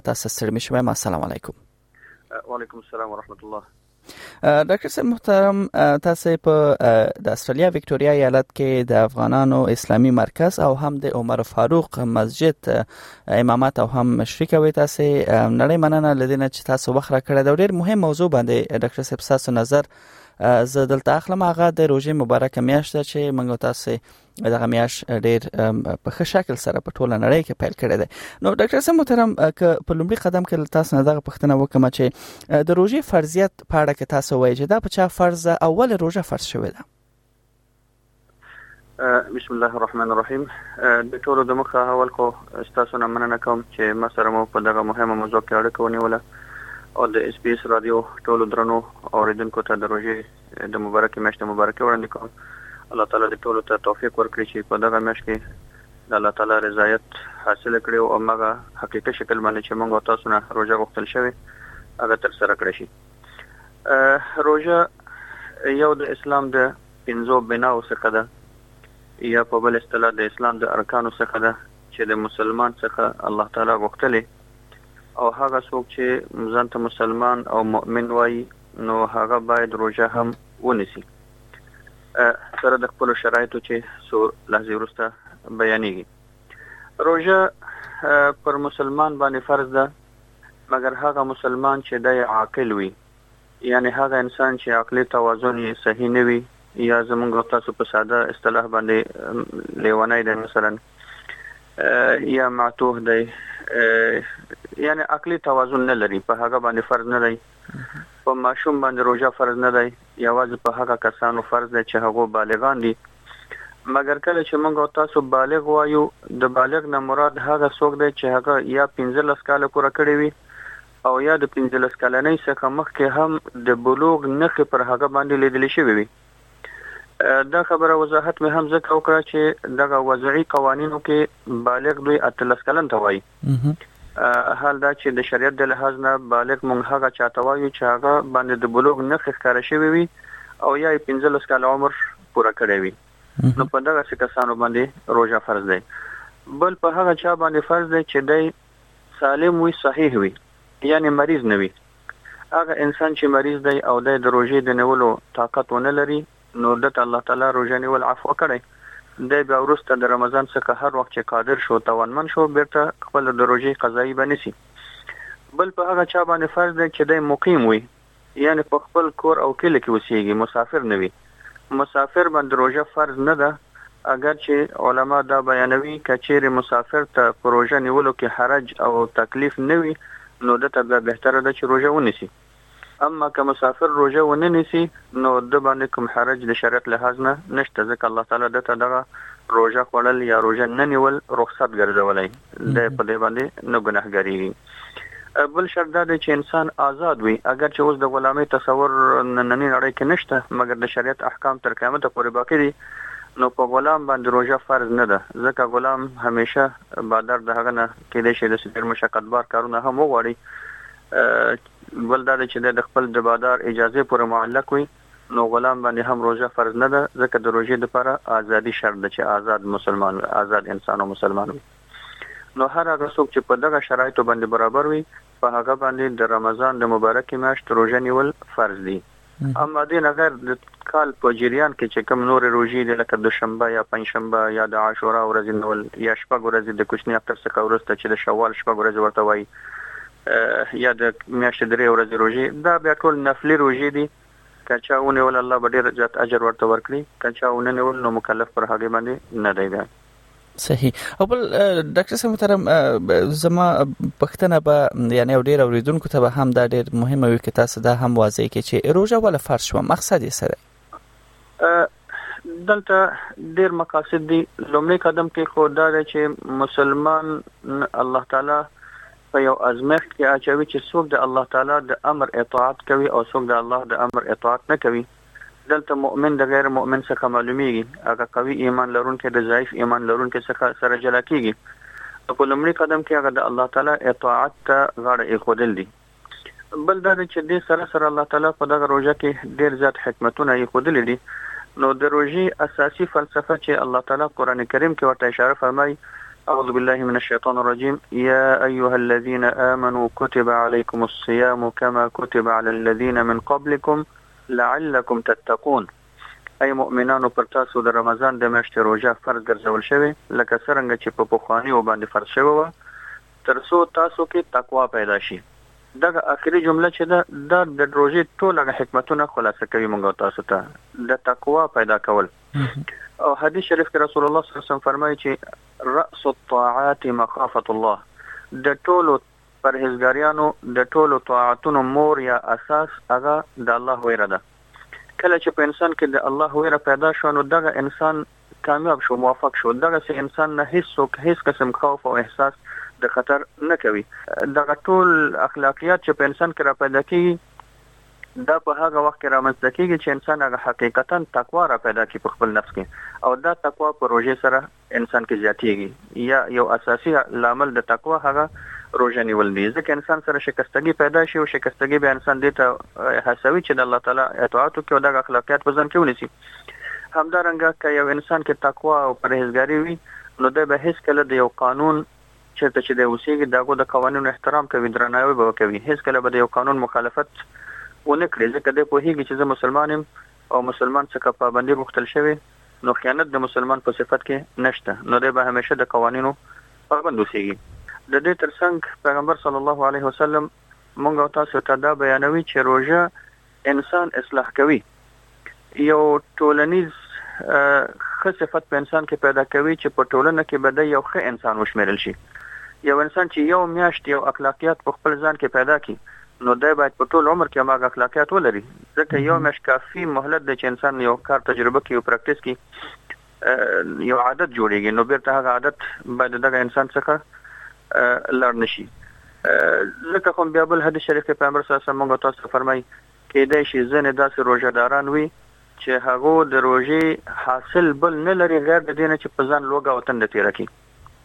تاسو ستړي مشه وایم السلام علیکم وعلیکم السلام ورحمت الله ډاکټر صاحب محترم تاسو په د استرالیا وکټوريا ایالت کې د افغانانو اسلامی مرکز او هم د عمر فاروق مسجد امامت او هم مشري کوي تاسو نړۍ مننه لدینه چې تاسو وخت را کړی دا ډیر مهم موضوع باندې ډاکټر صاحب تاسو نظر زه دلته اخلم هغه د روزې مبارک میاشت چې منګو تاسو دغه میاش ډیر په ښه شکل سره په ټوله نړۍ کې پیل کړی دی نو ډاکټر سم محترم ک په لومړي قدم کې تاسو نه دغه پښتنه وکم چې د روزي فرضیت په اړه کې تاسو وایي چې دا په چا فرض ده اول روزه فرض شوې ده بسم الله الرحمن الرحیم د ټولو د مخه اول کو تاسو نه مننه کوم چې ما سره مو په دغه مهمه موضوع کې اړه کوونیوله او د اس پی اس رادیو ټولو درنو اوریدونکو ته د روزي د مبارکې میاشتې مبارکي وړاندې کوم الله تعالی دې ټولو ته توفیق ورکړي چې په دغه میاشت کې د الله تعالی رضایت حاصل کړي او هغه حقیقي شکل باندې چې موږ تاسو نه روزه غوښتل شوی هغه تر سره کړی شي روزه یو د اسلام د پنځو بناو څخه ده یا په بل اصطلاح د اسلام د ارکانو څخه ده چې د مسلمان څخه الله تعالی غوښتلې او هغه څوک چې ځان ته مسلمان او مؤمن وایي نو هغه باید روژه هم ونیسي سره د خپل شرایطو چې سو لحظه ورسته بیانېږي روژه پر مسلمان باندې فرض ده مګر هغه مسلمان چې د عاقل وي یعنی هغه انسان چې عقلي توازن یې صحیح نه وي یا زمونږ تاسو په ساده اصطلاح باندې لیونی دی مثلا یا معتوه دی یعنی عقلي توازن نه لري په هغه باندې فرض نه دی په ماشوم باندې روژه فرض نه دی، یوازې په هغه کسانو فرض دی چې هغو بالغان دي. مګر کله چې موږ او تاسو بالغ وایو، د بالغ نه مراد هغه څوک دی چې هغه یا پنځلس کاله پوره کړي وي او یا د پنځلس کلنۍ څخه مخکې هم د بلوغ نښې پر هغه باندې لیدل شوې وي. دا خبره وضاحت مې هم ځکه وکړه چې دغه وضعي قوانینو کې بالغ دوی اتلس کلن ته وایي. حال دا چې د شریعت د لحاظ نه بالغ مونږ هغه چا ته وایو چې هغه باندې د بلوغ نښې ښکاره شوې وي او یا یې پنځلس کاله عمر پوره کړی وي نو په دغسې کسانو باندې روژه فرض دی بل په هغه چا باندې فرض دی چې دی سالم وي صحیح وي یعنی مریض نه وي هغه انسان چې مریض دی او دی د روژې د نیولو طاقت ونه لري نو ده ته الله تعالی روژه نیول عفوه کړی، دی بیا وروسته د رمضان څخه هر وخت چې قادر شو، توانمن شو، بیرته خپله د روژې قضايي به نیسي. بل په هغه چا باندې فرض دی چې دی مقیم وي، یعنې په خپل کور او کلي کې اوسیږي، مسافر نه وي. مسافر باندې روژه فرض نه ده، اګر چې علما دا بیانوي که چیرې مسافر ته په روژه نیولو کې حرج او تکلیف نه وي، نو ده ته بیا بهتره ده چې روژه ونیسي. اما که مسافر روژه ونه نیسي نو ده باندې کوم حرج د شریعت لحاظ نه نشته ځکه الله تعالی ده ته دغه روژه خوړل یا روژه نه نیول رخصت ګرځولی دی په دې باندې نه ګناهګاریږي بل شرط دا دی چې انسان آزاد وي اگر چې اوس د غلامۍ تصور نننی نړۍ کې نشته مګر د شریعت احکام تر قیامت پورې باقی دي نو په غلام باندې روژه فرض نه ده ځکه غلام همیشه بادر د هغه نه کېدای شي د ډېر مشقتبار کارونه هم وغواړي بل دا دی چې دی د خپل د بادار اجازې پورې معلق وي، نو غلام باندې هم روژه فرض نه ده، ځکه د روژې لپاره ازادي شرط ده چې ازاد مسلمان وي، ازاد انسان او مسلمان وي. نو هر هغه څوک چې په دغه شرایطو باندې برابر وي، په هغه باندې د رمضان د مبارکې میاشت روژه نیول فرض دي. اما دې نه غیر د کال په جریان کې چې کوم نورې روژې دي لکه دوشنبه یا پنجشنبه یا د عاشورا ورځې نیول یا شپږ ورځې د کوچني اختر څخه وروسته چې د شوال شپږ ورځې ورته وایي یا د میاشتې درې ورځې روژې دا بیا ټول نفلي روژې دي که چا ونیول الله به ډېر زیات اجر ورته ورکړي که چا ونه نیول نو مکلف پر هغې باندې نه دی دی صحیح او بل ډاکټر صاحب محترم زما پښتنه به یعنی او ډیر اوریدونکو ته به هم دا ډیر مهمه وي که تاسو دا هم واضح کې چې روزه ولا فرض شو مقصد یې سره دلته ډیر مقاصد دي لومړی قدم کې خو دا دی چې مسلمان الله تعالی په یو ازمخت کې اچوي چې څوک د الله تعالی د امر اطاعت کوي او څوک د الله د امر اطاعت نه کوي دلته مؤمن د غیر مؤمن څخه معلومیږي، هغه قوي ایمان لرونکی د ضعیف ایمان لرونکی څخه سره جلا کیږي، نو په لومړي قدم کې هغه د الله تعالی اطاعت ته غاړه ایښودل دي، بل دا دی چې دې سره سره الله تعالی په دغه روژه کې ډیر زیات حکمتونه ایښودلي دي، نو د روژې اساسي فلسفه چې الله تعالی قرآن کریم کې ورته اشاره فرمایي، اعوذ بالله من الشیطان الرجیم، یا ایها الذین آمنوا کتب علیکم الصیام کما کتب علی الذین من قبلکم، لعلکم تتقون، ای مؤمنانو پر تاسو د رمضان د میاشتې روژه فرض ګرځول شوې لکه څرنګه چې په پخوانیو باندې فرض شوې وه تر څو تاسو کې تقوا پیدا شي. دغه اخري جمله چې ده دا د روژې ټول هغه حکمتونه خلاصه کوي موږ او تاسو ته د تقوا پیدا کول او حدیث شریف کې رسول الله صلی الله علیه وسلم فرمایي چې رأس الطاعات مخافة الله د ټولو پرهیزګاریانو د ټولو طاعتونو مور یا اساس هغه د الله ویره ده. کله چې په انسان کې د الله ویره پیدا شوه نو دغه انسان کامیاب شو، موفق شو، دغسې انسان نه هیڅ څوک هیڅ قسم خوف او احساس د خطر نه کوي. دغه ټول اخلاقیات چې په انسان کې راپیدا کیږي دا په هغه وخت کې رامنځته کیږي چې انسان هغه حقیقتاً تقوا راپیدا کړي په خپل نفس کې او دا تقوا په روژې سره انسان کې زیاتیږي یا یو اساسي لامل د تقوا هغه روژه نیول دي ځکه انسان سره شکستګي پیدا شي او شکستګي به انسان دې ته هڅوي چې د الله تعالی اطاعت وکړي او دغه اخلاقیات په ځان کې ونیسي همدارنګه که یو انسان کې تقوا او پرهیزګاري وي نو دی به هیڅکله د یو قانون چېرته چې دی اوسېږي د هغو د قوانینو احترام کوي درناوی به وکوي هیڅکله به د یو قانون مخالفت ونه کړي ځکه دی پوهېږي چې زه مسلمان یم او مسلمان څخه پابندي غوښتل شوې نو خیانت د مسلمان په صفت کې نشته، نو دی به همیشه د قوانینو پابند اوسیږي. د دې تر څنګ پیغمبر صلی الله علیه وسلم موږ او تاسو ته دا بیانوي چې روژه انسان اصلاح کوي، یو ټولنیز ښه صفت په انسان کې پیدا کوي چې په ټولنه کې به دی یو ښه انسان وشمیرل شي. یو انسان چې یو میاشت یو اخلاقیات په خپل ځان کې پیدا کړي، نو دی باید په ټول عمر کې هماغه اخلاقیات ولري، ځکه یوه میاشت کافي مهلت دی چې انسان یو کار تجربه کړي او پراکټیس کړي، یو عادت جوړېږي، نو بېرته هغه عادت باید د دغه انسان څخه لاړ نه شي. ځکه خو بیا بل حدیث شریف کې پیغمبر صلی الله علیه وسلم موږ او تاسو ته فرمایي، کېدای شي ځینې داسې روژه داران وي چې هغو د روژې حاصل بل نه لري غیر د دې نه چې په ځان لوږه او تنده تېره کړي.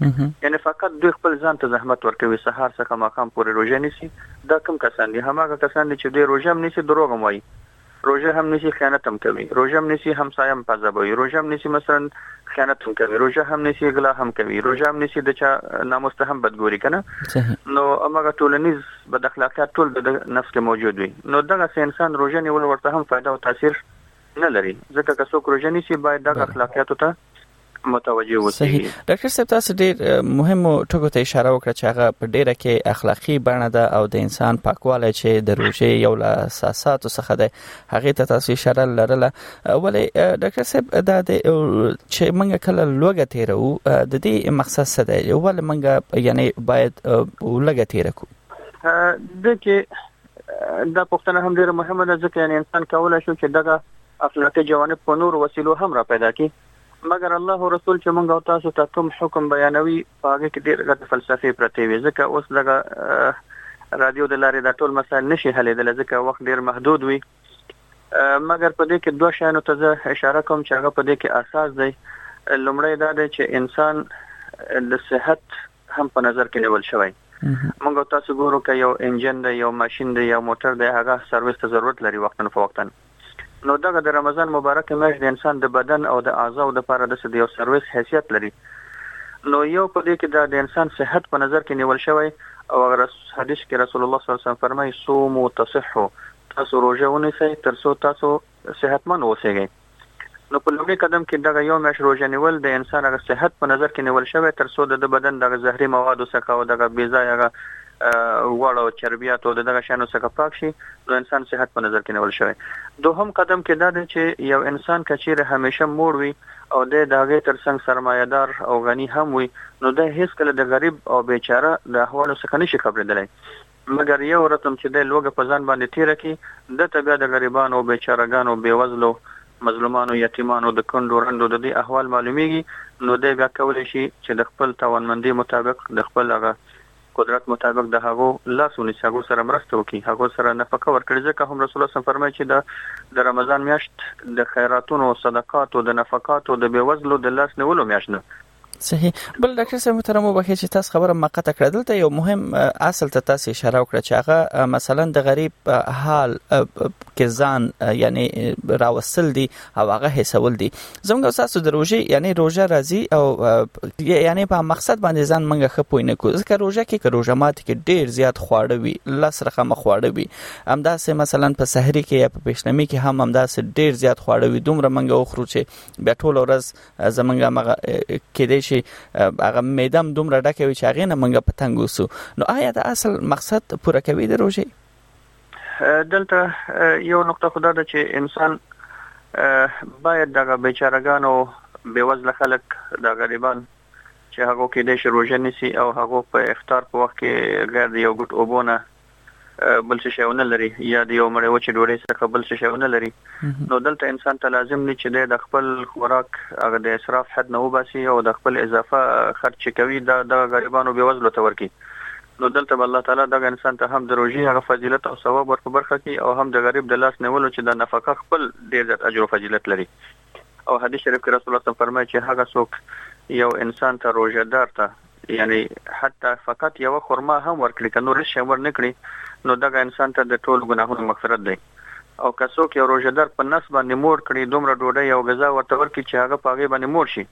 یعنی فقط دوی خپل ځان ته زحمت ورکوي سهار څخه ماقام پورې روژه نیسي دا کوم کسان دي هماغه کسان دي چې دوی روژه هم نیسي دروغ هم وایي روژه هم نیسي خیانت هم کوي روژه هم نیسي همسایه هم پذبوي روژه هم نیسي مثلا خیانت هم کوي روژه هم نیسي غلا هم کوي روژه هم نیسي د چا ناموس ته هم بدګوري کنه نو هغه ټولنیز بد اخلاقیات ټول د نفس کې موجود وي نو دغه انسان روژه نیول ورته هم فائدہ او تاثیر نه لري ځکه که څوک روژه نیسي باید دغه اخلاقیاتو ته متوجه وسی صحیح ډاکټر صاحب تاسو ډیر مهمو ټکو ته اشاره وکړه چې هغه په ډیره کې اخلاقی بڼه ده او د انسان پاکوالی چې د روژې یو له اساساتو څخه ده هغه ته تاسو اشاره لرله ولې ډاکټر صاحب دا د چې موږ کله لوګه تیرو د دې مقصد څه دی ولې موږ یعنی باید لوګه تیر کو د کې دا پښتنه هم ډیره مهمه ده ځکه یعنی انسان کولای شي چې دغه اخلاقي جوانب په نورو وسیلو هم را پیدا کړي مګر الله او رسول چې مونږ او تاسو ته کوم حکم بیانوي په هغه کې ډېر غټ فلسفي پرتې وي ځکه اوس دغه رادیو د لارې دا ټول مسایل نشي حلېدل ځکه وخت ډېر محدود وي مګر په دې کې دوه شیانو ته زه اشاره کوم چې هغه په دې کې اساس دی لومړی دا دی چې انسان د صحت هم په نظر کې نیول شوی موږ تاسو ګورو که یو انجن دی یو ماشين دی یو موټر دی هغه سرویس ته ضرورت لري وختن فوقتن نو دغه د رمضان مبارکه میاشت د انسان د بدن او د اعضاوو دپاره داسې د یو سرویس حیثیت لري نو یو په دې کې دا د انسان صحت په نظر کې نیول شوی او هغه حدیث کې رسول الله صلی الله علیه وسلم فرمایي صومو تصحو تاسو روژه ونیسئ تر څو تاسو صحتمند واوسېږئ نو په لومړي قدم کې دغه یو میاشت روژه نیول د انسان هغه صحت په نظر کې نیول شوی تر څو د بدن دغه زهري موادو څخه او دغه بې ځایه هغه غوړ او چربیات او دغه شانو څخه پاک شي نو انسان صحت په نظر کې نیول شوی دوهم قدم کې دا دی چې یو انسان کچیر همیشه موړ وي او د داغه ترڅنګ سرمایه دار او غنی هم وي نو د هیڅ کله د غریب او بیچاره د احوالو څخه نشي خبرېدلی مګر یو رتم چې د لوګه په ځان باندې تیر کی د تبیا د غریبانو او بیچارهګانو بیوزلو مظلومانو یتیمانو د کندو رندو د دې احوال معلومیږي نو د بیا کولای شي چې د خپل توانمندي مطابق د خپل هغه قدرت مطابق د هغو لاس ونیسي هغو سره مرسته وکړي هغو سره نفقه ورکړي ځکه هم رسول الله صم فرمایي چې دا د رمضان میاشت د خیراتونو صدقاتو د نفقاتو د بیوزلو د لاس نیولو میاشت ده. صحیح بل ډاکټر صاحب محترم وبخښئ چې تاسو خبره مقطع کړه دلته یو مهم اصل ته تاسو اشاره وکړه چې هغه مثلا د غریب حال کې ځان یعنی راوستل دي او هغه حسول دي زموږ او تاسو د روژې یعنی روژه راځي او یعنی په مقصد باندې ځان منګه خپوی نه کو ځکه روژه کې که روژه مات کې ډیر زیات خواړه وي لس رقم خواړه وي همداسې مثلا په سحری کې یا په پښنمی کې هم همداسې ډیر زیات خواړه وي دومره منګه وخورو چې بیا ټول ورځ زمونږ مغه کې دی شي هغه میدم دومره ډکه وي چې هغه نه منګه پتنګ وسو نو آیا د اصل مقصد پوره کوي د روژې دلته یو نقطه خدا ده چې انسان باید دغه بیچارهګانو بېوزله خلک د غریبان چې هغه کې د شروژه نسی او هغه په افطار په وخت کې غیر د یو ګټ اوبونه بل څه شیونه لري یا د یو مړیو چې ډوړې څخه بل څه شیونه لري نو دلته انسان ته لازم دی چې د خپل خوراک هغه د اسراف حد نه وباسي او د خپل اضافه خرچ کوي د غریبانو بې وزلو ته ورکی نو دلته به الله تعالی دغه انسان ته هم د روژې هغه فضیلت او ثواب ور په برخه کړي او هم د غریب د لاس نیولو چې دا نفقه خپل ډېر زیات اجر او فضیلت لري او حدیث شریف کې رسول الله صم فرمایي چې هغه څوک یو انسان ته روژه دار ته یعنی حتی فقط یو خرما هم ورکړي که نور شی ور نکړي نو دغه انسان ته د ټول ګناهونو مغفرت دی او که څوک یو روژه دار په نس باندې مور کړي دومره ډوډۍ او غذا ورته ورکړي چې هغه په هغې باندې مور شي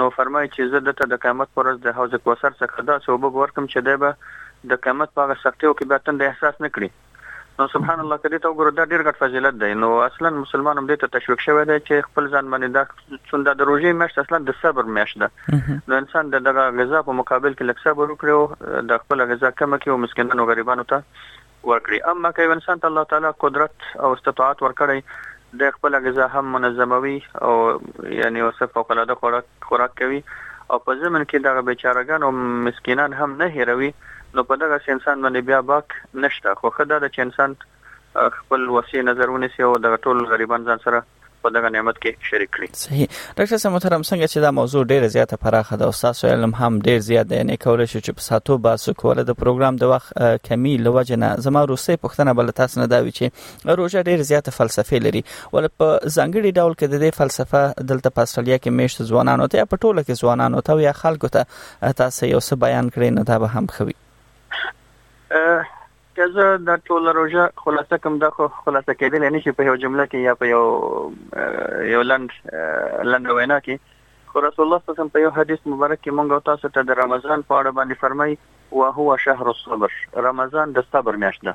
نو فرمايي چي زه ده ته د قيامت په ورځ د حوض کوثر څخه داسي اوبه به ورکړم چي دی به د قيامت په هغه سختيو کي بيا تنده احساس نه کړي. نو سبحان الله که دې ته وګورو دا ډير غټ فضيلت دی نو اصلا مسلمان هم دې ته تشويق شوی دی چي خپل ځان باندي دا چون دا د روژې مياشت اصلا د صبر مياشت ده نو انسان د دغه غذا په مقابل کي لږ صبر وکړي او دا خپله غذا کمه کړي او مسکينانو غريبانو ته ورکړي اما که یو انسان ته الله تعالی قدرت او استطاعت ورکړی دی خپله غذا هم منظموي او یعنی یو څه فوق العاده خوراک کوي او په ضمن کي دغه بیچاره ګان او مسکینان هم نه هیروي نو په دغسي انسان باندي بیا باک نشته خو ښه داده چي انسان خپل وسې نظر ونیسي او دغه ټول غریبان ځان سره په دغه نعمت کې شریک کړي صحیح ډاکټر صاحب محترم څنګه چې دا موضوع ډیره زیاته پراخه ده او تاسو علم هم ډیر زیات دی نه کولای شو چې په ساتو باسو کوله د پروګرام د وخت کمی لوجه نه زما روسي پښتنه بل تاسو نه دا وی چې روزه ډیر زیاته فلسفه لري ول په ځنګړي ډول کې د دې فلسفه دلته په استرالیا کې میشت ځوانانو ته په ټوله کې ځوانانو ته یا خلکو ته تاسو یو څه بیان کړئ نه دا به هم خوي که زه دا ټوله روژه خلاصه کوم دا خو خلاصه کېدلی نه شي په یو جمله کې یا په یو یو لنډ لنډه وینا کې خو رسول الله صلی الله په یو حدیث مبارک کې مونږ تاسو ته د رمضان په اړه باندې فرمایي او هو شهر الصبر رمضان د صبر میاشت ده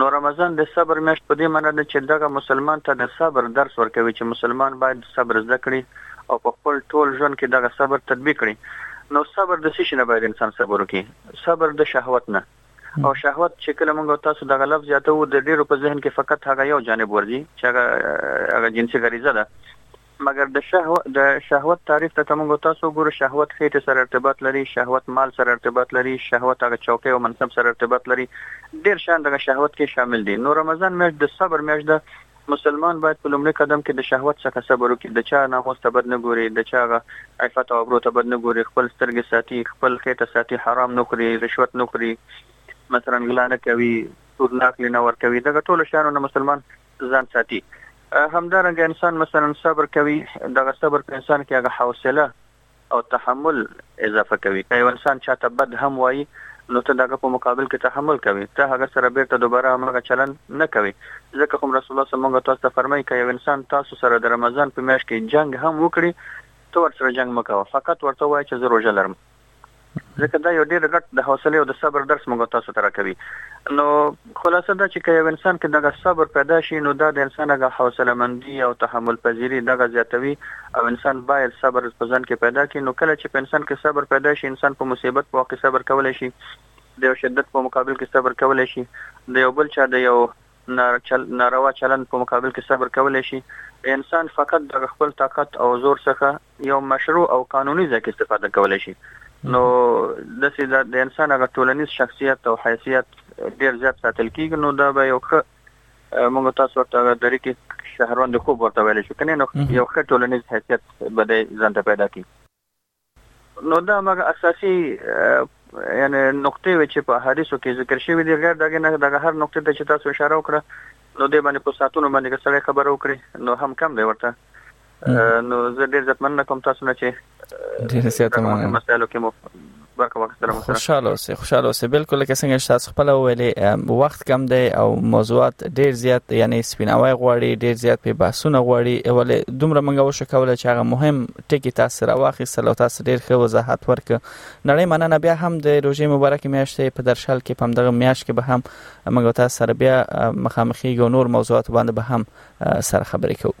نو رمضان د صبر میاشت په دې معنی ده چې دغه مسلمان ته د صبر درس ورکوي چې مسلمان باید صبر زده کړي او په خپل ټول ژوند کې دغه صبر تطبیق کړي نو صبر د څه شي نه باید انسان صبر وکړي صبر د شهوت نه او شهوت چې کله موږ تاسو دغه لفظ یاته و د ډیرو په ذهن کې فقط هغه یو جانب ورځي چې هغه هغه جنسي غریزه ده مګر د شهوت د شهوت تعریف ته موږ تاسو ګورو شهوت خېټه سره ارتباط لري شهوت مال سره ارتباط لري شهوت هغه چوکۍ او منصب سره ارتباط لري ډیر شان دغه شهوت کې شامل دي نو رمضان میاشت د صبر میاشت ده مسلمان باید په لومړي قدم کې د شهوت څخه صبر وکړي، د چا ناموس ته بد نه ګوري، د چا هغه عفت او ابرو ته بد نه ګوري، خپل سترګې ساتي، خپل خېټه ساتي، حرام نه خوري، رشوت نه خوري، مثلاً غلا نه کوي، سود نه اخلي، نه ورکوي، دغه ټولو شیانو نه مسلمان ځان ساتي. همدارنګه انسان مثلاً صبر کوي، دغه صبر په انسان کې هغه حوصله او تحمل اضافه کوي که یو انسان چاته بد هم وایي نو ته دهغه په مقابل کې تحمل کوې ته هغه سره بیرته دوباره همغه چلند نه کوې ځکه هم رسول الله ص مونږ تاسو ته فرمایي که یو انسان تاسو سره د رمضان په میاشت کې جنګ هم وکړي ته ورسره جنګ مه کوه فقط ورته ووایه چې زه روژه لرم ځکه دا یو ډیر غټ د حوصله او د صبر درس موږ تاسو ته راکوي نو خلاصه دا چې که یو انسان کې دغه صبر پیدا شي نو دا د انسان هغه حوصله مندي او تحمل پذیری دغه زیاتوي او انسان باید صبر په ځان کې پیدا کړي نو کله چې په انسان کې صبر پیدا شي انسان په مصیبت په وخت صبر کولای شي د یو شدت په مقابل کې صبر کولای شي د یو بل چا د یو ناروا چلند په مقابل کې صبر کولای شي انسان فقط د خپل طاقت او زور څخه یو مشروع او قانوني ځای کې استفاده کولی شي نو داسې د د انسان هغه ټولنیز شخصیت او حیثیت ډیر زیات ساتل کیږي نو دا به یو ښه موږ تاسو ورته د ریکی شهروند خوب ورته ویل شو کنه نو یو ښه ټولنیز حیثیت به د ځان ته پیدا کی نو دا موږ اساسي یعنی نقطې وي چې په حدیثو کې ذکر شوی دی غیر دغه نه دغه هر نقطې ته چې تاسو اشاره وکړه نو دې باندې په ساتونو باندې سره خبرو کړی نو هم کم دی ورته نو زه ډیر زیات مننه کوم تاسو نه چې ډیر زیات مننه مسایلو کې مو برخه واخیستله مو سره خوشاله اوسئ خوشاله اوسئ بالکل لکه څنګه چې تاسو خپله وویلې وخت کم دی او موضوعات ډیر زیات یعنی سپیناوی غواړي ډیر زیات په بحثونه غواړي ولې دومره منګه وشو کوله چې هغه مهم ټکی تاسو را واخیستل او تاسو ډیر ښه وضاحت ورک نړۍ مننه بیا هم د روژې مبارک میاشتې په درشل کې په دغه میاشت کې به هم موږ تاسو سره بیا مخامخي یو نور موضوعات باندې به هم سره خبرې کوو